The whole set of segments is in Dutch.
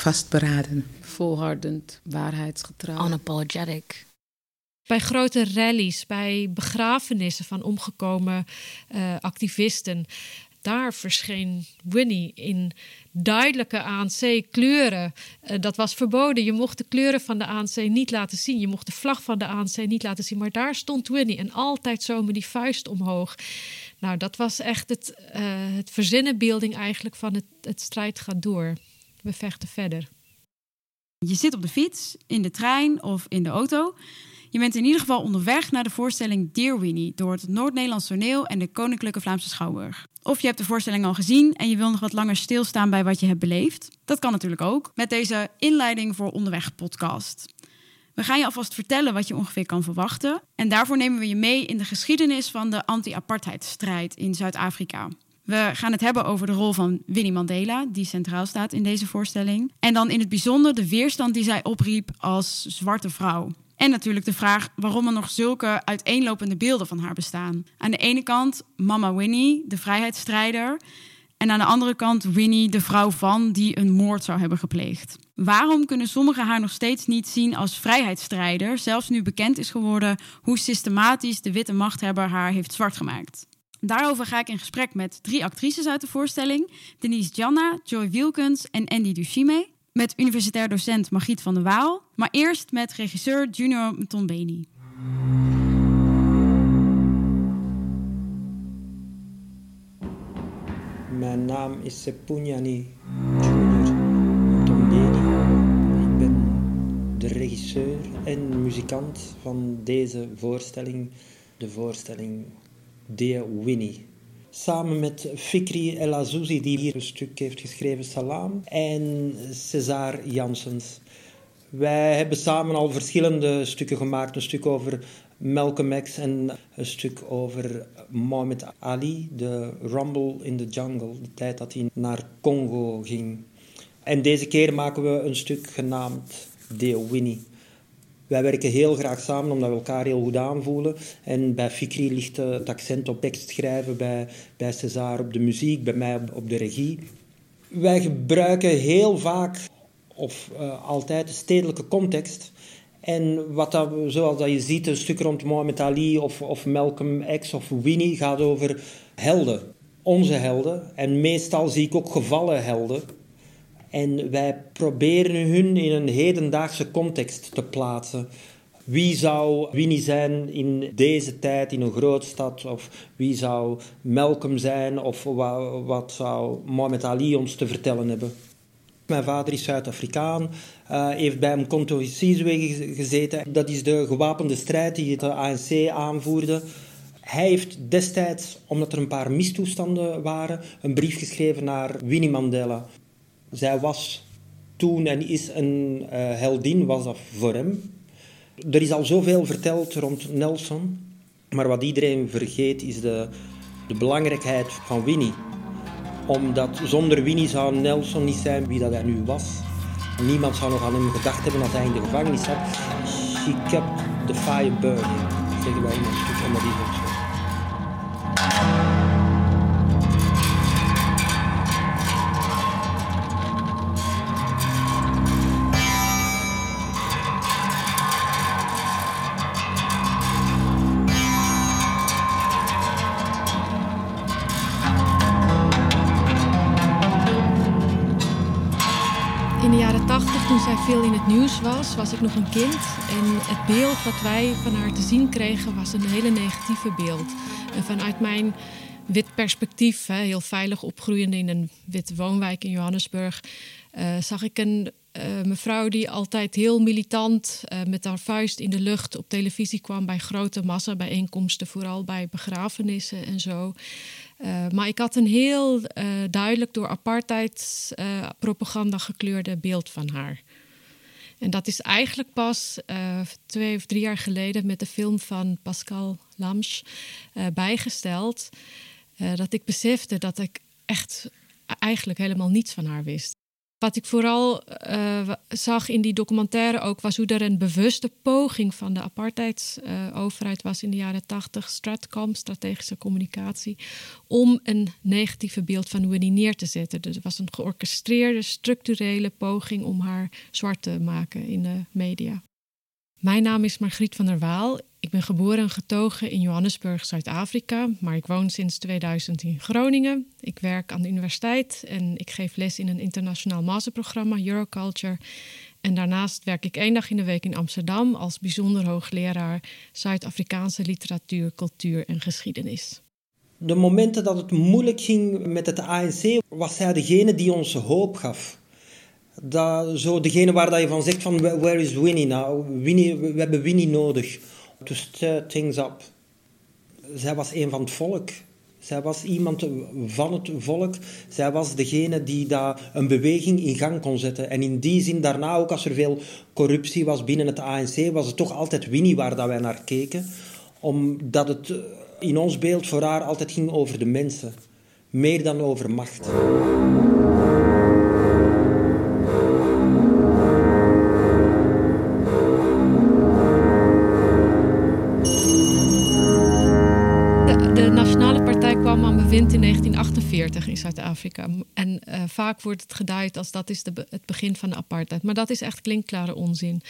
Vastberaden. Volhardend, waarheidsgetrouw. Unapologetic. Bij grote rallies, bij begrafenissen van omgekomen uh, activisten. Daar verscheen Winnie in duidelijke ANC-kleuren. Uh, dat was verboden. Je mocht de kleuren van de ANC niet laten zien. Je mocht de vlag van de ANC niet laten zien. Maar daar stond Winnie en altijd zo met die vuist omhoog. Nou, dat was echt het, uh, het verzinnenbeelding eigenlijk van het, het strijd gaat door. We vechten verder. Je zit op de fiets, in de trein of in de auto. Je bent in ieder geval onderweg naar de voorstelling Dear Winnie door het Noord-Nederlands Toneel en de Koninklijke Vlaamse Schouwburg. Of je hebt de voorstelling al gezien en je wil nog wat langer stilstaan bij wat je hebt beleefd. Dat kan natuurlijk ook met deze inleiding voor Onderweg podcast. We gaan je alvast vertellen wat je ongeveer kan verwachten. En daarvoor nemen we je mee in de geschiedenis van de anti-apartheidstrijd in Zuid-Afrika. We gaan het hebben over de rol van Winnie Mandela, die centraal staat in deze voorstelling. En dan in het bijzonder de weerstand die zij opriep als zwarte vrouw. En natuurlijk de vraag waarom er nog zulke uiteenlopende beelden van haar bestaan. Aan de ene kant Mama Winnie, de vrijheidsstrijder. En aan de andere kant Winnie, de vrouw van die een moord zou hebben gepleegd. Waarom kunnen sommigen haar nog steeds niet zien als vrijheidsstrijder, zelfs nu bekend is geworden hoe systematisch de witte machthebber haar heeft zwart gemaakt? Daarover ga ik in gesprek met drie actrices uit de voorstelling: Denise Janna, Joy Wilkens en Andy Duchime. Met universitair docent Margriet van der Waal. Maar eerst met regisseur Junior Mtombeni. Mijn naam is Sepunyani Junior Mtombeni. Ik ben de regisseur en muzikant van deze voorstelling. De voorstelling Dear Winnie. Samen met Fikri El Azouzi, die hier een stuk heeft geschreven, Salam, en César Janssens. Wij hebben samen al verschillende stukken gemaakt. Een stuk over Malcolm X en een stuk over Mohammed Ali, de Rumble in the Jungle, de tijd dat hij naar Congo ging. En deze keer maken we een stuk genaamd Deo Winnie. Wij werken heel graag samen omdat we elkaar heel goed aanvoelen. En bij Fikri ligt het accent op tekstschrijven, bij, bij César op de muziek, bij mij op, de regie. Wij gebruiken heel vaak, of uh, altijd, de stedelijke context. En wat dat, zoals dat je ziet, een stuk rond Mohammed Ali of, of Malcolm X of Winnie gaat over helden. Onze helden. En meestal zie ik ook gevallen helden en wij proberen hun in een hedendaagse context te plaatsen. Wie zou Winnie zijn in deze tijd in een grootstad? Of wie zou Malcolm zijn? Of wat zou Mohammed Ali ons te vertellen hebben? Mijn vader is Zuid-Afrikaan, uh, heeft bij een Konto Sizwe gezeten. Dat is de gewapende strijd die het ANC aanvoerde. Hij heeft destijds, omdat er een paar mistoestanden waren, een brief geschreven naar Winnie Mandela. Zij was toen en is een uh, heldin, was dat voor hem. Er is al zoveel verteld rond Nelson, maar wat iedereen vergeet is de, de belangrijkheid van Winnie. Omdat zonder Winnie zou Nelson niet zijn wie dat hij nu was. Niemand zou nog aan hem gedacht hebben als hij in de gevangenis zat. She kept the fire burning, zeggen wij in een stuk van die veel was, was ik nog een kind. En het beeld wat wij van haar te zien kregen was een hele negatieve beeld. Vanuit mijn wit perspectief, heel veilig opgroeiende in een witte woonwijk in Johannesburg, uh, zag ik een uh, mevrouw die altijd heel militant uh, met haar vuist in de lucht op televisie kwam bij grote massabijeenkomsten, vooral bij begrafenissen en zo. Maar ik had een heel duidelijk door apartheidspropaganda gekleurde beeld van haar. En dat is eigenlijk pas uh, twee of drie jaar geleden met de film van Pascal Lams uh, bijgesteld. Uh, dat ik besefte dat ik echt eigenlijk helemaal niets van haar wist. Wat ik vooral uh, zag in die documentaire ook was hoe er een bewuste poging van de apartheidsoverheid was in de jaren 80, Stratcom, strategische communicatie, om een negatieve beeld van Winnie neer te zetten. Dus er was een georchestreerde, structurele poging om haar zwart te maken in de media. Mijn naam is Margriet van der Waal. Ik ben geboren en getogen in Johannesburg, Zuid-Afrika, maar ik woon sinds 2000 in Groningen. Ik werk aan de universiteit en ik geef les in een internationaal masterprogramma Euroculture. En daarnaast werk ik één dag in de week in Amsterdam als bijzonder hoogleraar Zuid-Afrikaanse literatuur, cultuur en geschiedenis. De momenten dat het moeilijk ging met het ANC, was hij degene die ons hoop gaf dat, zo degene waar dat je van zegt van where is Winnie nou? Winnie, we hebben Winnie nodig. To stir things up. Zij was een van het volk. Zij was iemand van het volk. Zij was degene die daar een beweging in gang kon zetten. En in die zin, daarna ook als er veel corruptie was binnen het ANC, was het toch altijd Winnie waar dat wij naar keken. Omdat het in ons beeld voor haar altijd ging over de mensen. Meer dan over macht. Zuid-Afrika. En uh, vaak wordt het geduid als dat is de, het begin van de apartheid. Maar dat is echt klinkklare onzin.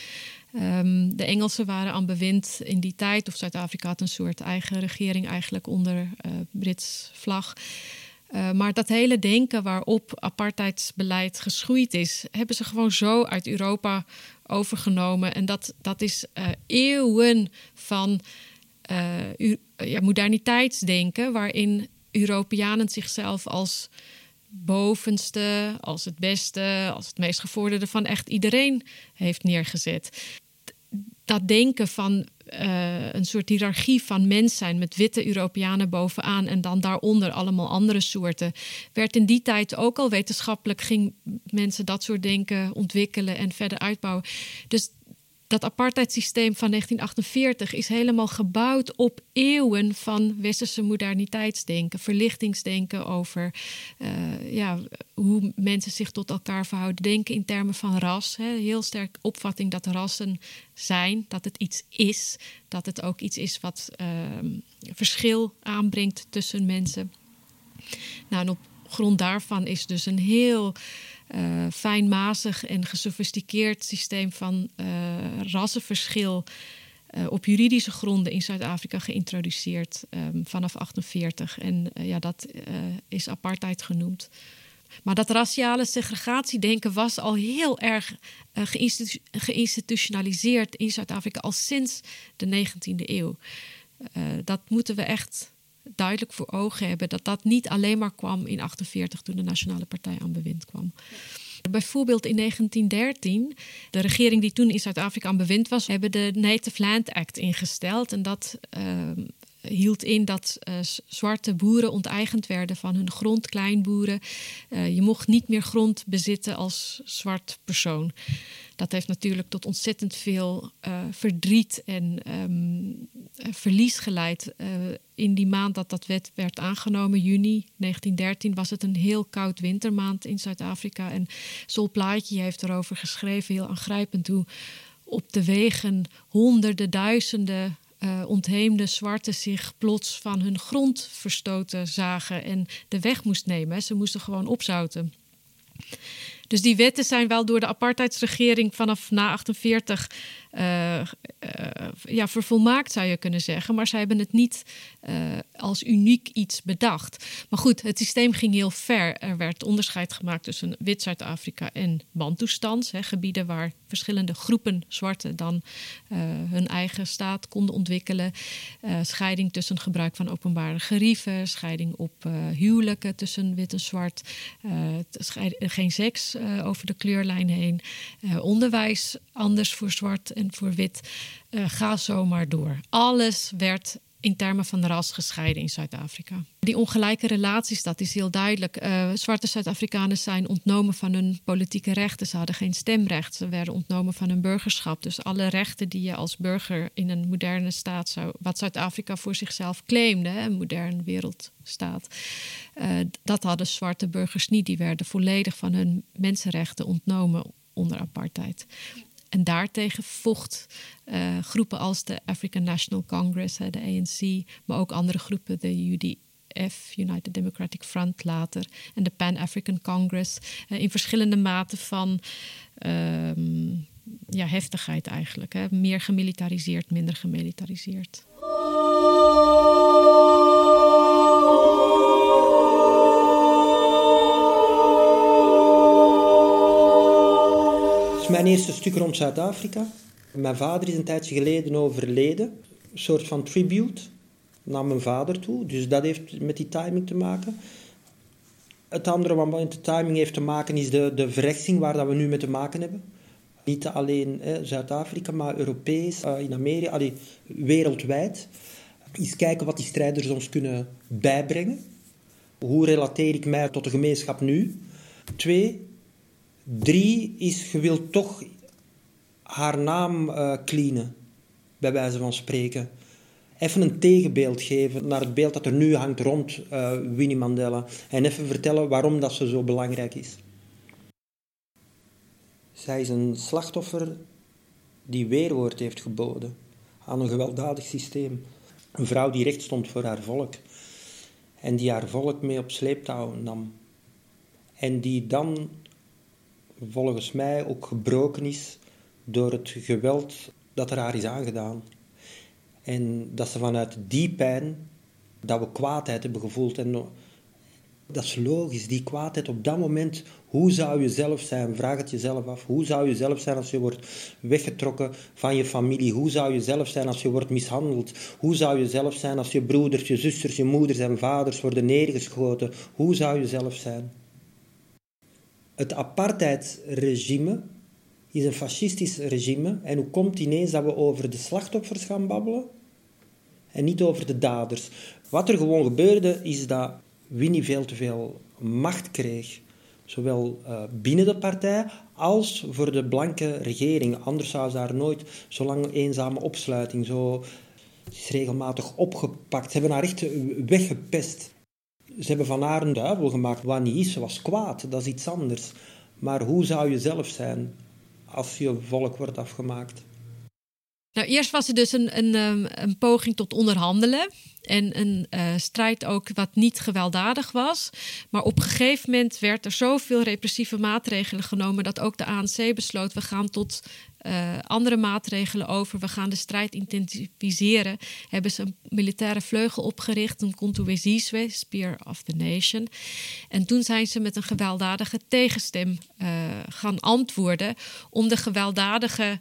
Um, de Engelsen waren aan bewind in die tijd, of Zuid-Afrika had een soort eigen regering eigenlijk onder uh, Brits vlag. Uh, maar dat hele denken waarop apartheidsbeleid geschoeid is, hebben ze gewoon zo uit Europa overgenomen. En dat, dat is eeuwen van uh, moderniteitsdenken, waarin Europeanen zichzelf als bovenste, als het beste, als het meest gevorderde van echt iedereen heeft neergezet. Dat denken van uh, een soort hiërarchie van mens zijn met witte Europeanen bovenaan en dan daaronder allemaal andere soorten, werd in die tijd ook al wetenschappelijk ging mensen dat soort denken ontwikkelen en verder uitbouwen. Dus dat apartheidssysteem van 1948 is helemaal gebouwd op eeuwen van westerse moderniteitsdenken, verlichtingsdenken over uh, ja, hoe mensen zich tot elkaar verhouden, denken in termen van ras. Hè. Heel sterk opvatting dat rassen zijn, dat het iets is, dat het ook iets is wat uh, verschil aanbrengt tussen mensen. Nou, en op grond daarvan is dus een heel fijnmazig en gesofisticeerd systeem van uh, rassenverschil uh, op juridische gronden in Zuid-Afrika geïntroduceerd um, vanaf 48. En ja, dat is apartheid genoemd. Maar dat raciale segregatiedenken was al heel erg geïnstitu geïnstitutionaliseerd in Zuid-Afrika al sinds de 19e eeuw. dat moeten we echt duidelijk voor ogen hebben dat dat niet alleen maar kwam in 48 toen de Nationale Partij aan bewind kwam. Bijvoorbeeld in 1913, de regering die toen in Zuid-Afrika aan bewind was, hebben de Native Land Act ingesteld. En dat uh, hield in dat uh, zwarte boeren onteigend werden van hun grond, kleinboeren. Uh, je mocht niet meer grond bezitten als zwart persoon dat heeft natuurlijk tot ontzettend veel uh, verdriet en um, verlies geleid. In die maand dat dat wet werd aangenomen, juni 1913, was het een heel koud wintermaand in Zuid-Afrika. En Sol Plaatje heeft erover geschreven, heel aangrijpend, hoe op de wegen honderden, duizenden uh, ontheemde zwarten zich plots van hun grond verstoten zagen en de weg moest nemen. Ze moesten gewoon opzouten. Dus die wetten zijn wel door de apartheidsregering vanaf na 48 uh, uh, ja, vervolmaakt, zou je kunnen zeggen. Maar zij hebben het niet uh, als uniek iets bedacht. Maar goed, het systeem ging heel ver. Er werd onderscheid gemaakt tussen wit Zuid-Afrika en Bantoestans. gebieden waar verschillende groepen zwarten dan hun eigen staat konden ontwikkelen. scheiding tussen gebruik van openbare gerieven. Scheiding op huwelijken tussen wit en zwart. geen seks over de kleurlijn heen. onderwijs anders voor zwart en voor wit. Uh, ga zomaar door. Alles werd in termen van ras gescheiden in Zuid-Afrika. Die ongelijke relaties, dat is heel duidelijk. Uh, zwarte Zuid-Afrikanen zijn ontnomen van hun politieke rechten. Ze hadden geen stemrecht. Ze werden ontnomen van hun burgerschap. Dus alle rechten die je als burger in een moderne staat zou... wat Zuid-Afrika voor zichzelf claimde, een moderne wereldstaat... Uh, dat hadden zwarte burgers niet. Die werden volledig van hun mensenrechten ontnomen onder apartheid. En daartegen vocht uh, groepen als de African National Congress, de ANC, maar ook andere groepen, de UDF, United Democratic Front later, en de Pan-African Congress, uh, in verschillende maten van uh, ja, heftigheid eigenlijk. Hè. Meer gemilitariseerd, minder gemilitariseerd. Mijn eerste stuk rond Zuid-Afrika. Mijn vader is een tijdje geleden overleden. Een soort van tribute naar mijn vader toe. Dus dat heeft met die timing te maken. Het andere wat met de timing heeft te maken is de, de verrechtsing waar dat we nu mee te maken hebben. Niet alleen Zuid-Afrika, maar Europees, uh, in Amerika, allee, wereldwijd. Eens kijken wat die strijders ons kunnen bijbrengen. Hoe relateer ik mij tot de gemeenschap nu? Twee, Drie is, je wilt toch haar naam uh, cleanen, bij wijze van spreken. Even een tegenbeeld geven naar het beeld dat er nu hangt rond uh, Winnie Mandela. En even vertellen waarom dat ze zo belangrijk is. Zij is een slachtoffer die weerwoord heeft geboden aan een gewelddadig systeem. Een vrouw die recht stond voor haar volk. En die haar volk mee op sleeptouw nam. En die dan volgens mij ook gebroken is door het geweld dat er haar is aangedaan. En dat ze vanuit die pijn, dat we kwaadheid hebben gevoeld. En dat is logisch, die kwaadheid op dat moment. Hoe zou je zelf zijn? Vraag het jezelf af. Hoe zou je zelf zijn als je wordt weggetrokken van je familie? Hoe zou je zelf zijn als je wordt mishandeld? Hoe zou je zelf zijn als je broeders, je zusters, je moeders en vaders worden neergeschoten? Hoe zou je zelf zijn? Het apartheidsregime is een fascistisch regime. En hoe komt ineens dat we over de slachtoffers gaan babbelen en niet over de daders? Wat er gewoon gebeurde, is dat Winnie veel te veel macht kreeg. Zowel uh, binnen de partij als voor de blanke regering. Anders zou ze daar nooit zo lang eenzame opsluiting. Zo is regelmatig opgepakt. Ze hebben haar echt weggepest. Ze hebben van haar een duivel gemaakt. Wat niet is, was kwaad. Dat is iets anders. Maar hoe zou je zelf zijn als je volk wordt afgemaakt? Nou, eerst was er dus een, een, ehm, een poging tot onderhandelen. En een uh, strijd ook wat niet gewelddadig was. Maar op een gegeven moment werd er zoveel repressieve maatregelen genomen dat ook de ANC besloot: we gaan tot uh, andere maatregelen over. We gaan de strijd intensiveren. Hebben ze een militaire vleugel opgericht, een Contuweziswe, Spear of the Nation. En toen zijn ze met een gewelddadige tegenstem uh, gaan antwoorden om de gewelddadige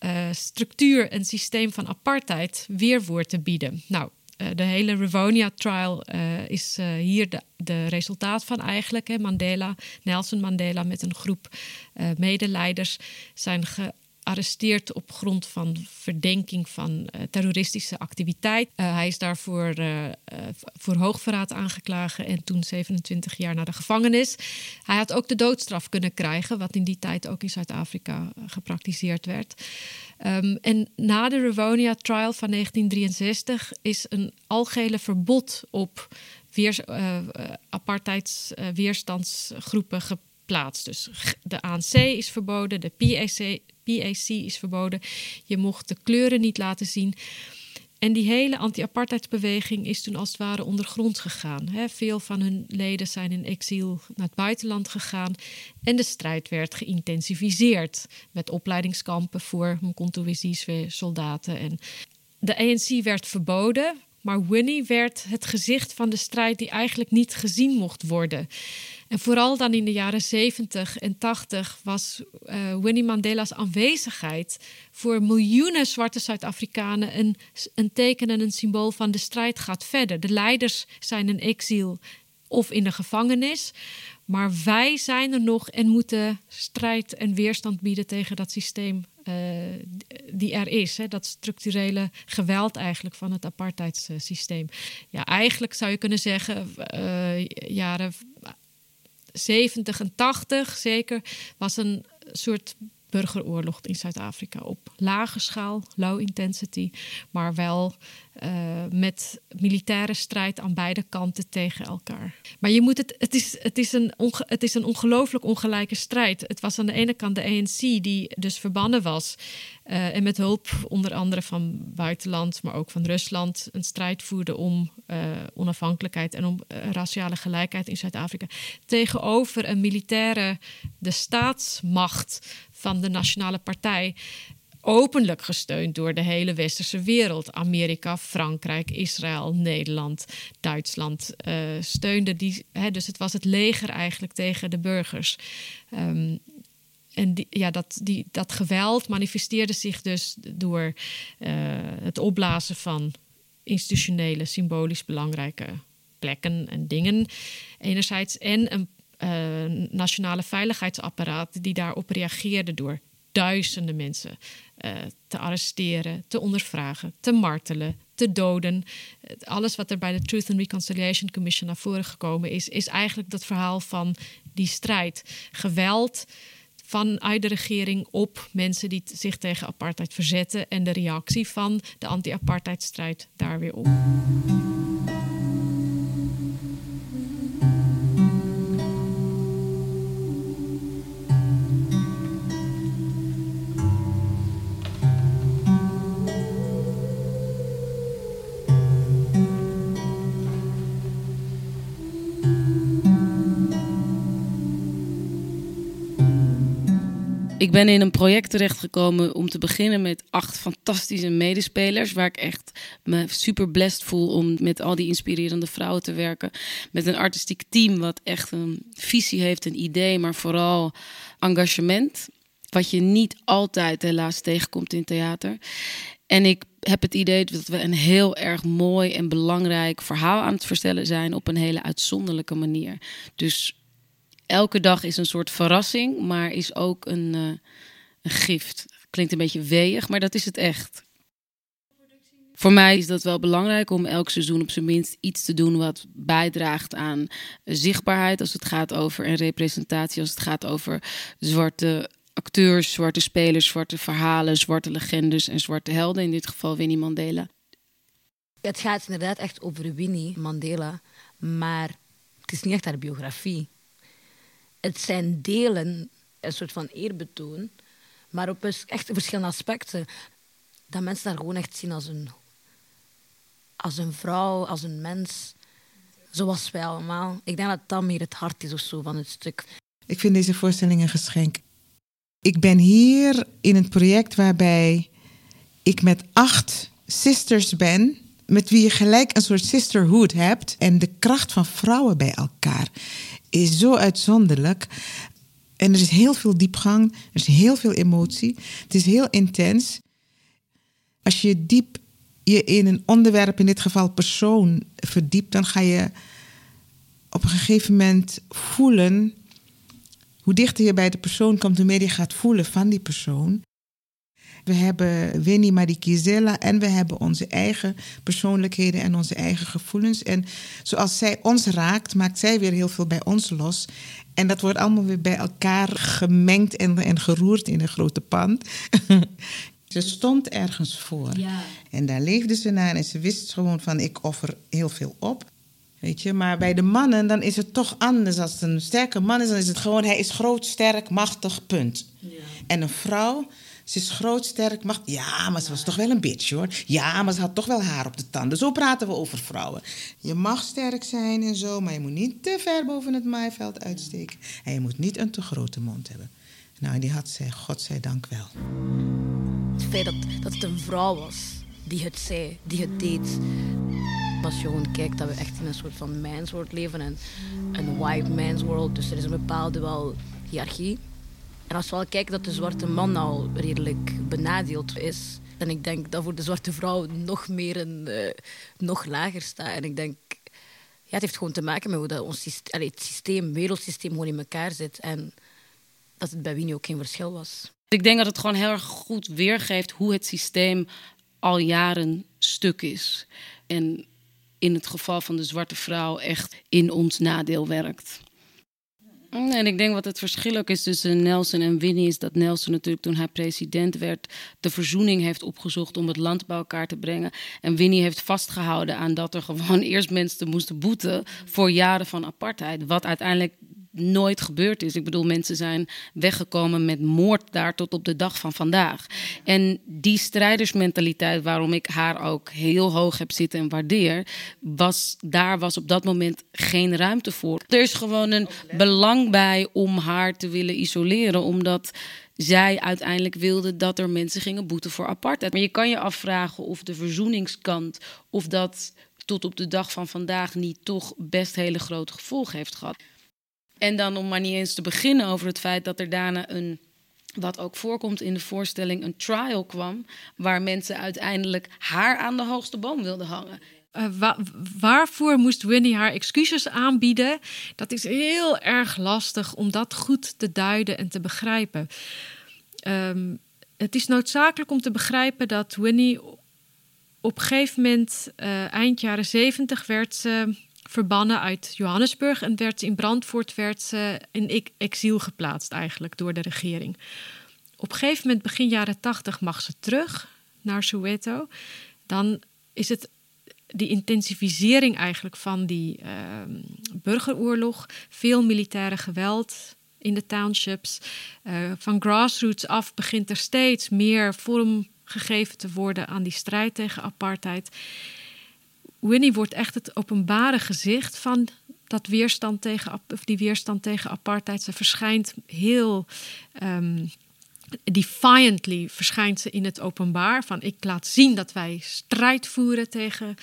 uh, structuur en systeem van apartheid weerwoord te bieden. Nou, uh, de hele Rivonia trial uh, is hier de, de, resultaat van eigenlijk. Hè. Mandela, Nelson Mandela met een groep medeleiders zijn gearresteerd op grond van verdenking van terroristische activiteit. hij is daarvoor voor hoogverraad aangeklagen en toen 27 jaar naar de gevangenis. Hij had ook de doodstraf kunnen krijgen, wat in die tijd ook in Zuid-Afrika gepraktiseerd werd. Um, en na de Rivonia Trial van 1963 is een algehele verbod op weer, uh, apartheidsweerstandsgroepen geplaatst. Dus de ANC is verboden, de PAC, PAC is verboden. Je mocht de kleuren niet laten zien. En die hele anti-apartheidsbeweging is toen als het ware ondergronds gegaan. veel van hun leden zijn in exil naar het buitenland gegaan. En de strijd werd geïntensificeerd met opleidingskampen voor Mkontuweziswe soldaten. En de ANC werd verboden, maar Winnie werd het gezicht van de strijd die eigenlijk niet gezien mocht worden. En vooral dan in de jaren 70 en 80 was uh, Winnie Mandela's aanwezigheid voor miljoenen zwarte Zuid-Afrikanen een, een teken en een symbool van de strijd gaat verder. De leiders zijn in exil of in de gevangenis. Maar wij zijn er nog en moeten strijd en weerstand bieden tegen dat systeem die er is. Hè, dat structurele geweld eigenlijk van het apartheidssysteem. Ja, eigenlijk zou je kunnen zeggen, jaren 70 en 80 zeker, was een soort burgeroorlog in Zuid-Afrika op lage schaal, low intensity, maar wel uh, met militaire strijd aan beide kanten tegen elkaar. Maar je moet het, het, is, het, is een het is een ongelooflijk ongelijke strijd. Het was aan de ene kant de ANC die dus verbannen was uh, en met hulp onder andere van buitenland, maar ook van Rusland, een strijd voerde om uh, onafhankelijkheid en om raciale gelijkheid in Zuid-Afrika. Tegenover een militaire, de staatsmacht van de Nationale Partij openlijk gesteund door de hele westerse wereld. Amerika, Frankrijk, Israël, Nederland, Duitsland uh, steunden die. Hè, dus het was het leger eigenlijk tegen de burgers. Um, en die, ja, dat, die, dat geweld manifesteerde zich dus door uh, het opblazen van institutionele, symbolisch belangrijke plekken en dingen, enerzijds, en een uh, nationale veiligheidsapparaat die daarop reageerde door duizenden mensen uh, te arresteren, te ondervragen, te martelen, te doden. Alles wat er bij de Truth and Reconciliation Commission naar voren gekomen is, is eigenlijk dat verhaal van die strijd. Geweld vanuit de regering op mensen die zich tegen apartheid verzetten en de reactie van de anti-apartheidstrijd daar weer op. Ik ben in een project terechtgekomen om te beginnen met acht fantastische medespelers. Waar ik echt me super blessed voel om met al die inspirerende vrouwen te werken. Met een artistiek team wat echt een visie heeft, een idee, maar vooral engagement. Wat je niet altijd helaas tegenkomt in theater. En ik heb het idee dat we een heel erg mooi en belangrijk verhaal aan het vertellen zijn op een hele uitzonderlijke manier. Dus elke dag is een soort verrassing, maar is ook een, uh, een gift. Klinkt een beetje weeg, maar dat is het echt. Voor mij is dat wel belangrijk om elk seizoen op zijn minst iets te doen wat bijdraagt aan zichtbaarheid als het gaat over en representatie, als het gaat over zwarte acteurs, zwarte spelers, zwarte verhalen, zwarte legendes en zwarte helden, in dit geval Winnie Mandela. Het gaat inderdaad echt over Winnie Mandela, maar het is niet echt haar biografie het zijn delen, een soort van eerbetoon, maar op echt verschillende aspecten. Dat mensen haar gewoon echt zien als een, als een vrouw, als een mens, zoals wij allemaal. Ik denk dat dat meer het hart is of zo van het stuk. Ik vind deze voorstelling een geschenk. Ik ben hier in een project waarbij ik met acht sisters ben met wie je gelijk een soort sisterhood hebt en de kracht van vrouwen bij elkaar is zo uitzonderlijk. En er is heel veel diepgang, er is heel veel emotie. Het is heel intens. Als je diep je in een onderwerp, in dit geval persoon, verdiept, dan ga je op een gegeven moment voelen. Hoe dichter je bij de persoon komt, hoe meer je gaat voelen van die persoon. We hebben Winnie Marikizela en we hebben onze eigen persoonlijkheden en onze eigen gevoelens. En zoals zij ons raakt, maakt zij weer heel veel bij ons los. En dat wordt allemaal weer bij elkaar gemengd en, en geroerd in een grote pan. Ze stond ergens voor. Ja. En daar leefde ze naar en ze wist gewoon van ik offer heel veel op. Weet je, maar bij de mannen dan is het toch anders. Als het een sterke man is, dan is het gewoon hij is groot, sterk, machtig, punt. Ja. En een vrouw, ze is groot, sterk, mag. Ja, maar ze was toch wel een bitch hoor. Ja, maar ze had toch wel haar op de tanden. Zo praten we over vrouwen. Je mag sterk zijn en zo, maar je moet niet te ver boven het maaiveld uitsteken. En je moet niet een te grote mond hebben. Nou, die had zij, godzijdank wel. Het feit dat, dat het een vrouw was die het zei, die het deed. Als je gewoon kijkt dat we echt in een soort van man's leven en een white man's world. Dus er is een bepaalde wel hiërarchie. En als we al kijken dat de zwarte man al redelijk benadeeld is, en ik denk dat voor de zwarte vrouw nog meer een, uh, nog lager staat. En ik denk, ja, het heeft gewoon te maken met hoe dat ons systeem, het systeem, wereldsysteem gewoon in elkaar zit. En dat het bij Winnie ook geen verschil was. Ik denk dat het gewoon heel erg goed weergeeft hoe het systeem al jaren stuk is. En in het geval van de zwarte vrouw echt in ons nadeel werkt. En ik denk wat het verschil ook is tussen Nelson en Winnie is dat Nelson natuurlijk toen hij president werd de verzoening heeft opgezocht om het land bij elkaar te brengen. En Winnie heeft vastgehouden aan dat er gewoon eerst mensen moesten boeten voor jaren van apartheid. Wat uiteindelijk nooit gebeurd is. Ik bedoel, mensen zijn weggekomen met moord daar tot op de dag van vandaag. En die strijdersmentaliteit, waarom ik haar ook heel hoog heb zitten en waardeer, was daar was op dat moment geen ruimte voor. Er is gewoon een belang bij om haar te willen isoleren, omdat zij uiteindelijk wilde dat er mensen gingen boeten voor apartheid. Maar je kan je afvragen of de verzoeningskant, of dat tot op de dag van vandaag niet toch best hele grote gevolgen heeft gehad. En dan om maar niet eens te beginnen over het feit dat er daarna een, wat ook voorkomt in de voorstelling, een trial kwam. Waar mensen uiteindelijk haar aan de hoogste boom wilden hangen. Uh, waarvoor moest Winnie haar excuses aanbieden? Dat is heel erg lastig om dat goed te duiden en te begrijpen. Um, het is noodzakelijk om te begrijpen dat Winnie op een gegeven moment, uh, eind jaren zeventig, werd ze verbannen uit Johannesburg en werd in Brandvoort werd ze in exil geplaatst eigenlijk door de regering. Op een gegeven moment, begin jaren tachtig, mag ze terug naar Soweto. Dan is het die intensivisering eigenlijk van die uh, burgeroorlog, veel militaire geweld in de townships. Uh, van grassroots af begint er steeds meer vorm gegeven te worden aan die strijd tegen apartheid. Winnie wordt echt het openbare gezicht van dat weerstand tegen, of die weerstand tegen apartheid. Ze verschijnt heel um, defiantly verschijnt ze in het openbaar. Van ik laat zien dat wij strijd voeren tegen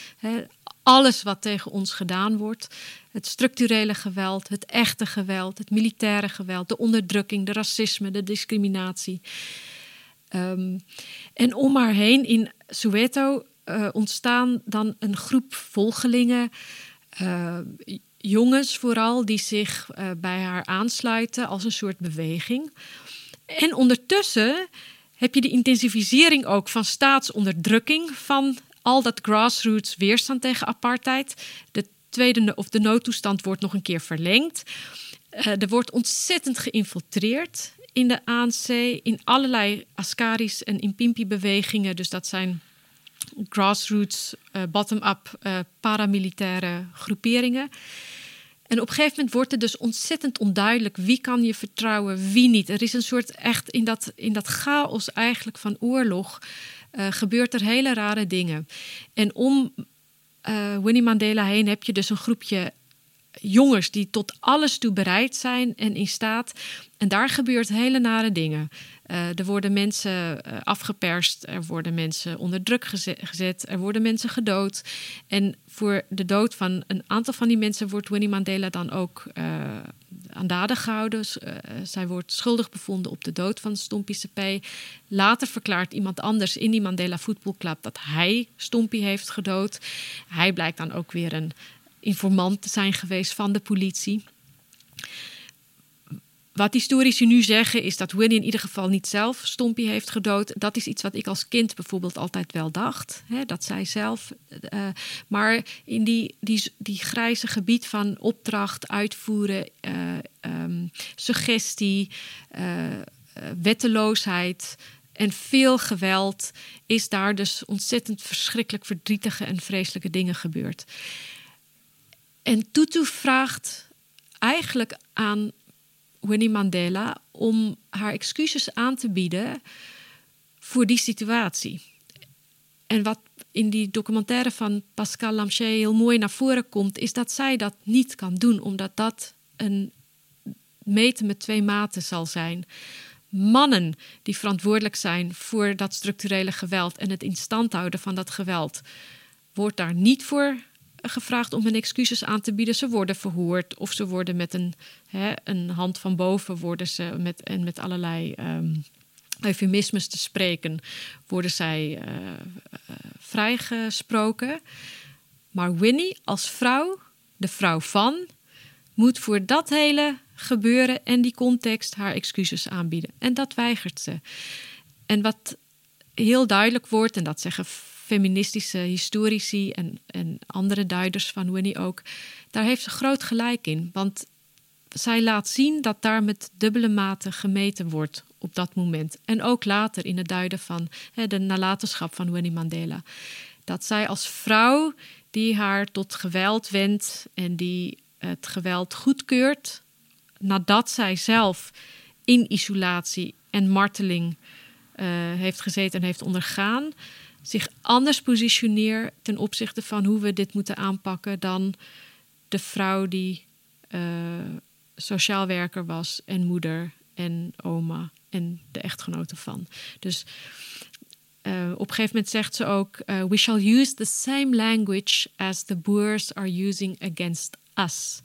alles wat tegen ons gedaan wordt. Het structurele geweld, het echte geweld, het militaire geweld, de onderdrukking, de racisme, de discriminatie. Um, en om haar heen in Soweto uh, ontstaan dan een groep volgelingen, uh, jongens vooral, die zich uh, bij haar aansluiten als een soort beweging. En ondertussen heb je de intensivisering ook van staatsonderdrukking van al dat grassroots weerstand tegen apartheid. De tweede of de noodtoestand wordt nog een keer verlengd. er wordt ontzettend geïnfiltreerd in de ANC, in allerlei Askaris en Impimpi-bewegingen. Dus dat zijn grassroots, uh, bottom-up uh, paramilitaire groeperingen. En op een gegeven moment wordt het dus ontzettend onduidelijk wie kan je vertrouwen, wie niet. Er is een soort echt in dat, in dat chaos eigenlijk van oorlog uh, gebeurt er hele rare dingen. En om Winnie Mandela heen heb je dus een groepje jongens die tot alles toe bereid zijn en in staat. En daar gebeurt hele nare dingen. Uh, er worden mensen uh, afgeperst, er worden mensen onder druk gezet, er worden mensen gedood. En voor de dood van een aantal van die mensen wordt Winnie Mandela dan ook uh, aan daden gehouden. zij wordt schuldig bevonden op de dood van Stompie CP. Later verklaart iemand anders in die Mandela Voetbalclub dat hij Stompie heeft gedood. Hij blijkt dan ook weer een informant zijn geweest van de politie. Wat historici nu zeggen is dat Winnie in ieder geval niet zelf Stompie heeft gedood. Dat is iets wat ik als kind bijvoorbeeld altijd wel dacht. Hè, dat zij zelf. Uh, maar in die, die, die grijze gebied van opdracht, uitvoeren, uh, um, suggestie, uh, wetteloosheid en veel geweld, is daar dus ontzettend verschrikkelijk verdrietige en vreselijke dingen gebeurd. En Tutu vraagt eigenlijk aan Winnie Mandela om haar excuses aan te bieden voor die situatie. En wat in die documentaire van Pascal Lamché heel mooi naar voren komt, is dat zij dat niet kan doen, omdat dat een meten met twee maten zal zijn. Mannen die verantwoordelijk zijn voor dat structurele geweld en het in stand houden van dat geweld, wordt daar niet voor gevraagd om hun excuses aan te bieden. Ze worden verhoord of ze worden met een, hè, een hand van boven worden ze met, en met allerlei um, eufemismes te spreken, worden zij uh, uh, vrijgesproken. Maar Winnie als vrouw, de vrouw van, moet voor dat hele gebeuren en die context haar excuses aanbieden. En dat weigert ze. En wat heel duidelijk wordt, en dat zeggen feministische historici en, en andere duiders van Winnie ook, daar heeft ze groot gelijk in. Want zij laat zien dat daar met dubbele maten gemeten wordt op dat moment. En ook later in het duiden van hè, de nalatenschap van Winnie Mandela. Dat zij als vrouw die haar tot geweld wendt en die het geweld goedkeurt, nadat zij zelf in isolatie en marteling uh, heeft gezeten en heeft ondergaan, zich anders positioneert ten opzichte van hoe we dit moeten aanpakken dan de vrouw die uh, sociaal werker was en moeder en oma en de echtgenote van. Dus uh, op een gegeven moment zegt ze ook: uh, We shall use the same language as the Boers are using against us.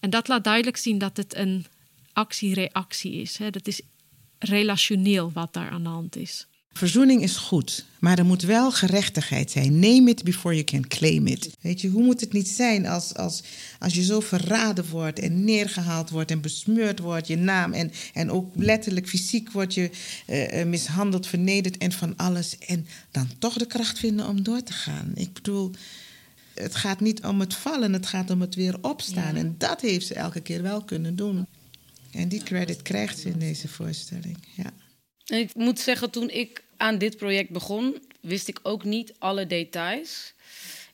En dat laat duidelijk zien dat het een actie-reactie is. Hè? Dat is relationeel wat daar aan de hand is. Verzoening is goed, maar er moet wel gerechtigheid zijn. Name it before you can claim it. Weet je, hoe moet het niet zijn als, als, als je zo verraden wordt en neergehaald wordt en besmeurd wordt, je naam en, en ook letterlijk fysiek wordt je uh, mishandeld, vernederd en van alles. En dan toch de kracht vinden om door te gaan. Ik bedoel, het gaat niet om het vallen, het gaat om het weer opstaan. En dat heeft ze elke keer wel kunnen doen. En die credit krijgt ze in deze voorstelling. Ja. En ik moet zeggen, toen ik aan dit project begon, wist ik ook niet alle details.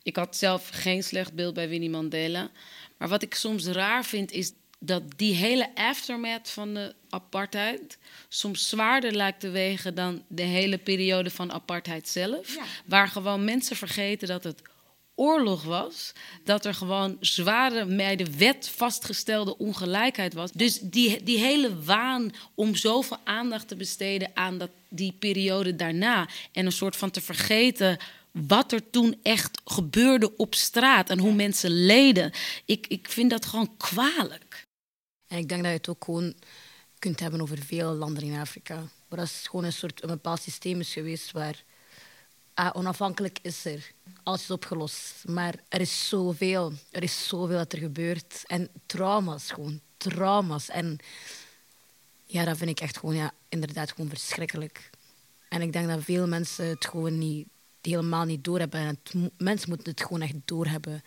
Ik had zelf geen slecht beeld bij Winnie Mandela. Maar wat ik soms raar vind, is dat die hele aftermath van de apartheid soms zwaarder lijkt te wegen dan de hele periode van apartheid zelf. Waar gewoon mensen vergeten dat het oorlog was, dat er gewoon zware, bij de wet vastgestelde ongelijkheid was. Dus die, die hele waan om zoveel aandacht te besteden aan dat, die periode daarna en een soort van te vergeten wat er toen echt gebeurde op straat en hoe mensen leden. Ik, ik vind dat gewoon kwalijk. En ik denk dat je het ook gewoon kunt hebben over veel landen in Afrika. Waar dat gewoon een soort een bepaald systeem is geweest waar ah, onafhankelijk is er. Alles is opgelost. Maar er is zoveel. Er is zoveel dat er gebeurt. En trauma's gewoon. Trauma's. En ja, dat vind ik echt gewoon, ja, inderdaad gewoon verschrikkelijk. En ik denk dat veel mensen het gewoon niet, helemaal niet doorhebben. En het, mensen moeten het gewoon echt doorhebben.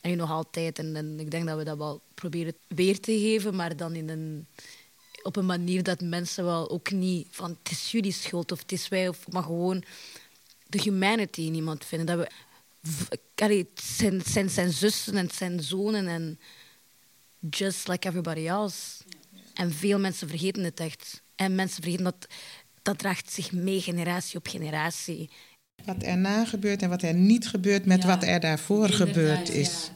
En nog altijd. En, en, ik denk dat we dat wel proberen weer te geven, maar dan in een, op een manier dat mensen wel ook niet van het is jullie schuld of het is wij, of, maar gewoon de humanity in iemand vinden. Dat we, het zijn, zijn, zijn zussen en zijn zonen en just like everybody else. En veel mensen vergeten het echt. En mensen vergeten dat dat draagt zich mee generatie op generatie. Wat erna gebeurt en wat er niet gebeurt met wat er daarvoor gebeurd is.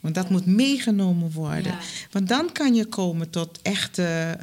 Want dat moet meegenomen worden. Want dan kan je komen tot echte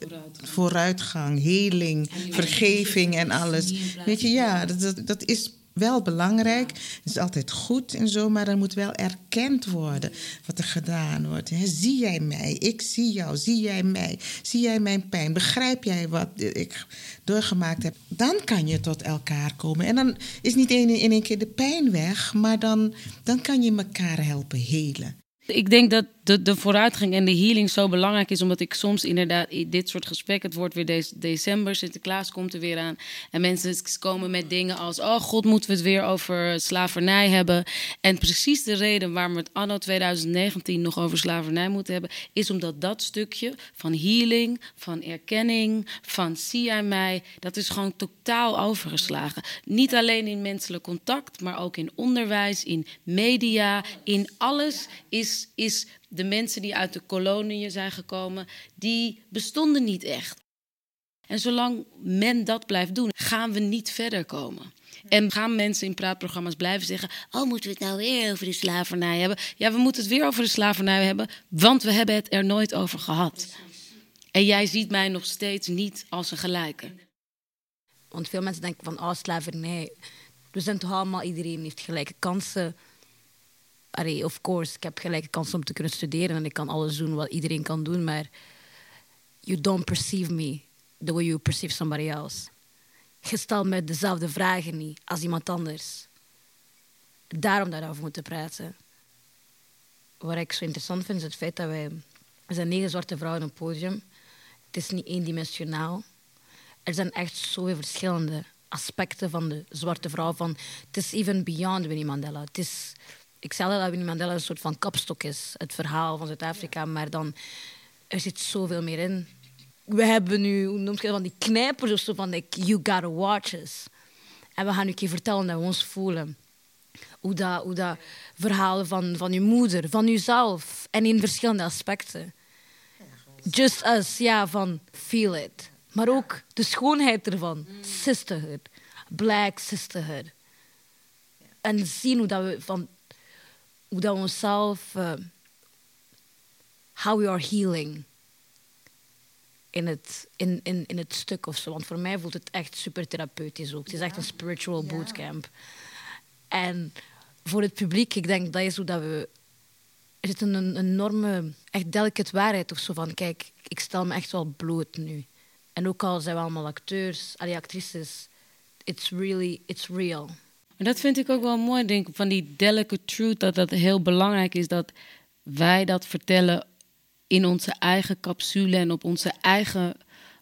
vooruitgang, vooruitgang heling, vergeving en alles. Weet je, ja, dat, dat is wel belangrijk. Het is altijd goed en zo, maar er moet wel erkend worden wat er gedaan wordt. zie jij mij? Ik zie jou. Zie jij mij? Zie jij mijn pijn? Begrijp jij wat ik doorgemaakt heb? Dan kan je tot elkaar komen. En dan is niet in één keer de pijn weg, maar dan, dan kan je elkaar helpen helen. Ik denk dat de, de vooruitgang en de healing zo belangrijk is, omdat ik soms inderdaad dit soort gesprekken, het wordt weer december, Sinterklaas komt er weer aan. En mensen komen met dingen als: Oh god, moeten we het weer over slavernij hebben? En precies de reden waarom we het anno 2019 nog over slavernij moeten hebben, is omdat dat stukje van healing, van erkenning, van zie jij mij, dat is gewoon totaal overgeslagen. Niet alleen in menselijk contact, maar ook in onderwijs, in media, in alles is. is de mensen die uit de koloniën zijn gekomen, die bestonden niet echt. En zolang men dat blijft doen, gaan we niet verder komen. En gaan mensen in praatprogramma's blijven zeggen: Oh, moeten we het nou weer over de slavernij hebben? Ja, we moeten het weer over de slavernij hebben, want we hebben het er nooit over gehad. En jij ziet mij nog steeds niet als een gelijke. Want veel mensen denken van: Oh, slavernij. We zijn toch allemaal, iedereen heeft gelijke kansen allee, of course, ik heb gelijke kans om te kunnen studeren en ik kan alles doen wat iedereen kan doen, maar you don't perceive me the way you perceive somebody else. Je stelt me dezelfde vragen niet als iemand anders. Daarom daarover moeten praten. Wat ik zo interessant vind, is het feit dat wij Er zijn negen zwarte vrouwen op het podium. Het is niet eendimensionaal. Er zijn echt zoveel verschillende aspecten van de zwarte vrouw. Van, het is even beyond Winnie Mandela. Het is, ik zei dat Winnie Mandela een soort van kapstok is. Het verhaal van Zuid-Afrika. Maar dan, er zit zoveel meer in. We hebben nu, hoe noem je dat, van die knijpers of zo van, like, you gotta watch us. En we gaan nu een keer vertellen dat we ons voelen. Hoe dat, hoe dat verhalen van, van je moeder, van jezelf. En in verschillende aspecten. Just us, ja, van feel it. Maar ook de schoonheid ervan. Sisterhood. Black sisterhood. En zien hoe dat we van hoe dat we onszelf uh, how we are healing in het, in, in, in het stuk of zo. Want voor mij voelt het echt super therapeutisch ook. Het is echt een spiritual bootcamp. En voor het publiek, ik denk dat is hoe dat we. Er zit een, een enorme, echt delicate waarheid of zo van: kijk, ik stel me echt wel bloot nu. En ook al zijn we allemaal acteurs, alle actrices, it's really, it's real. En dat vind ik ook wel mooi, denk van die delicate truth, dat dat heel belangrijk is dat wij dat vertellen in onze eigen capsule en op onze eigen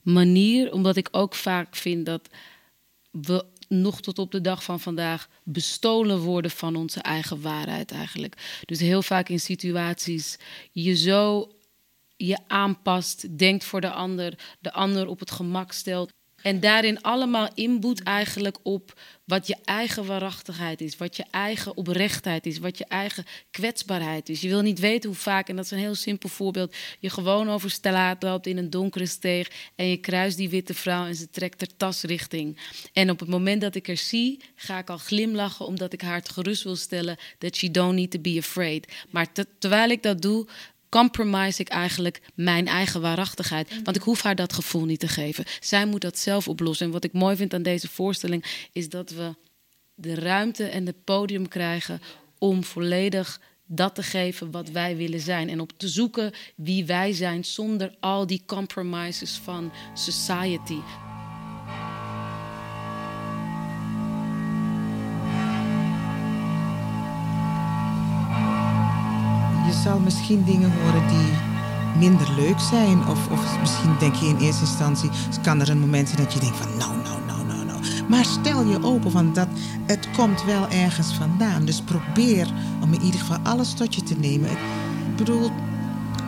manier. Omdat ik ook vaak vind dat we nog tot op de dag van vandaag bestolen worden van onze eigen waarheid eigenlijk. Dus heel vaak in situaties je zo je aanpast, denkt voor de ander, de ander op het gemak stelt. En daarin allemaal inboet eigenlijk op wat je eigen waarachtigheid is, wat je eigen oprechtheid is, wat je eigen kwetsbaarheid is. Je wil niet weten hoe vaak, en dat is een heel simpel voorbeeld, je gewoon over straat loopt in een donkere steeg en je kruist die witte vrouw en ze trekt haar tas richting. En op het moment dat ik haar zie, ga ik al glimlachen omdat ik haar het gerust wil stellen that she don't need to be afraid. Maar terwijl ik dat doe, compromise ik eigenlijk mijn eigen waarachtigheid. Want ik hoef haar dat gevoel niet te geven. Zij moet dat zelf oplossen. En wat ik mooi vind aan deze voorstelling is dat we de ruimte en het podium krijgen om volledig dat te geven wat wij willen zijn. En op te zoeken wie wij zijn zonder al die compromises van society. Zal misschien dingen horen die minder leuk zijn. Of, of misschien denk je in eerste instantie, kan er een moment zijn dat je denkt van nou, nou, nou, nou, nou. Maar stel je open van dat het komt wel ergens vandaan. Dus probeer om in ieder geval alles tot je te nemen. Ik bedoel,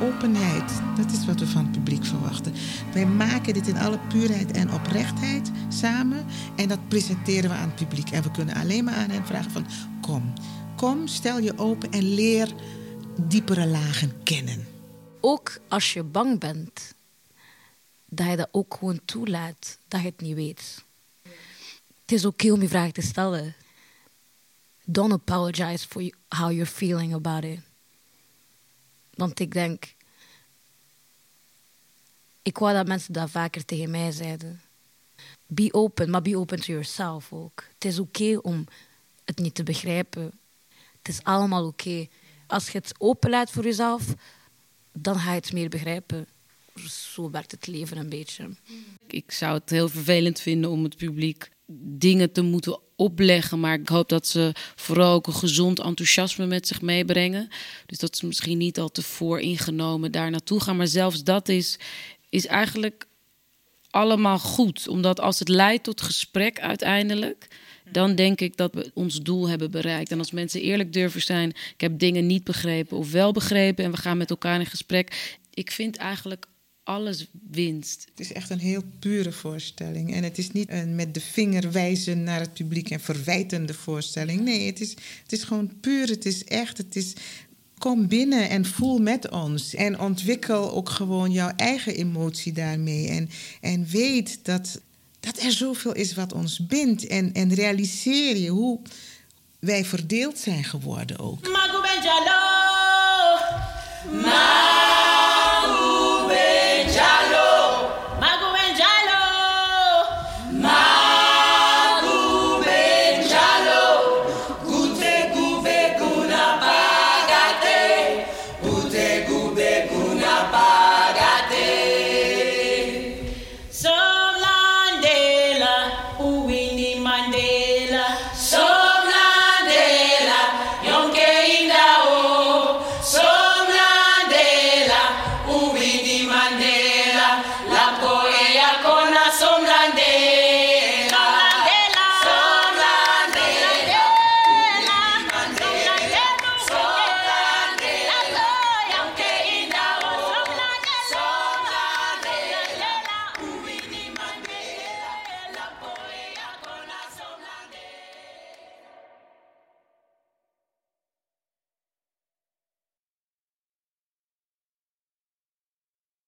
openheid, dat is wat we van het publiek verwachten. Wij maken dit in alle puurheid en oprechtheid samen en dat presenteren we aan het publiek. En we kunnen alleen maar aan hen vragen van kom, kom, stel je open en leer diepere lagen kennen. Ook als je bang bent, dat je dat ook gewoon toelaat, dat je het niet weet. Het is oké om je vraag te stellen. Don't apologize for how you're feeling about it. Want ik denk, ik wou dat mensen dat vaker tegen mij zeiden. Be open, maar be open to yourself ook. Het is oké om het niet te begrijpen. Het is allemaal oké als je het openlaat voor jezelf, dan ga je het meer begrijpen. Zo werkt het leven een beetje. Ik zou het heel vervelend vinden om het publiek dingen te moeten opleggen. Maar ik hoop dat ze vooral ook een gezond enthousiasme met zich meebrengen. Dus dat ze misschien niet al te vooringenomen daar naartoe gaan. Maar zelfs dat is, is eigenlijk allemaal goed. Omdat als het leidt tot gesprek uiteindelijk dan denk ik dat we ons doel hebben bereikt. En als mensen eerlijk durven zijn, ik heb dingen niet begrepen of wel begrepen en we gaan met elkaar in gesprek. Ik vind eigenlijk alles winst. Het is echt een heel pure voorstelling. En het is niet een met de vinger wijzen naar het publiek en verwijtende voorstelling. Nee, het is, het is gewoon puur. Het is echt. Het is. Kom binnen en voel met ons. En ontwikkel ook gewoon jouw eigen emotie daarmee. En, en weet dat dat er zoveel is wat ons bindt. En, en realiseer je hoe wij verdeeld zijn geworden ook.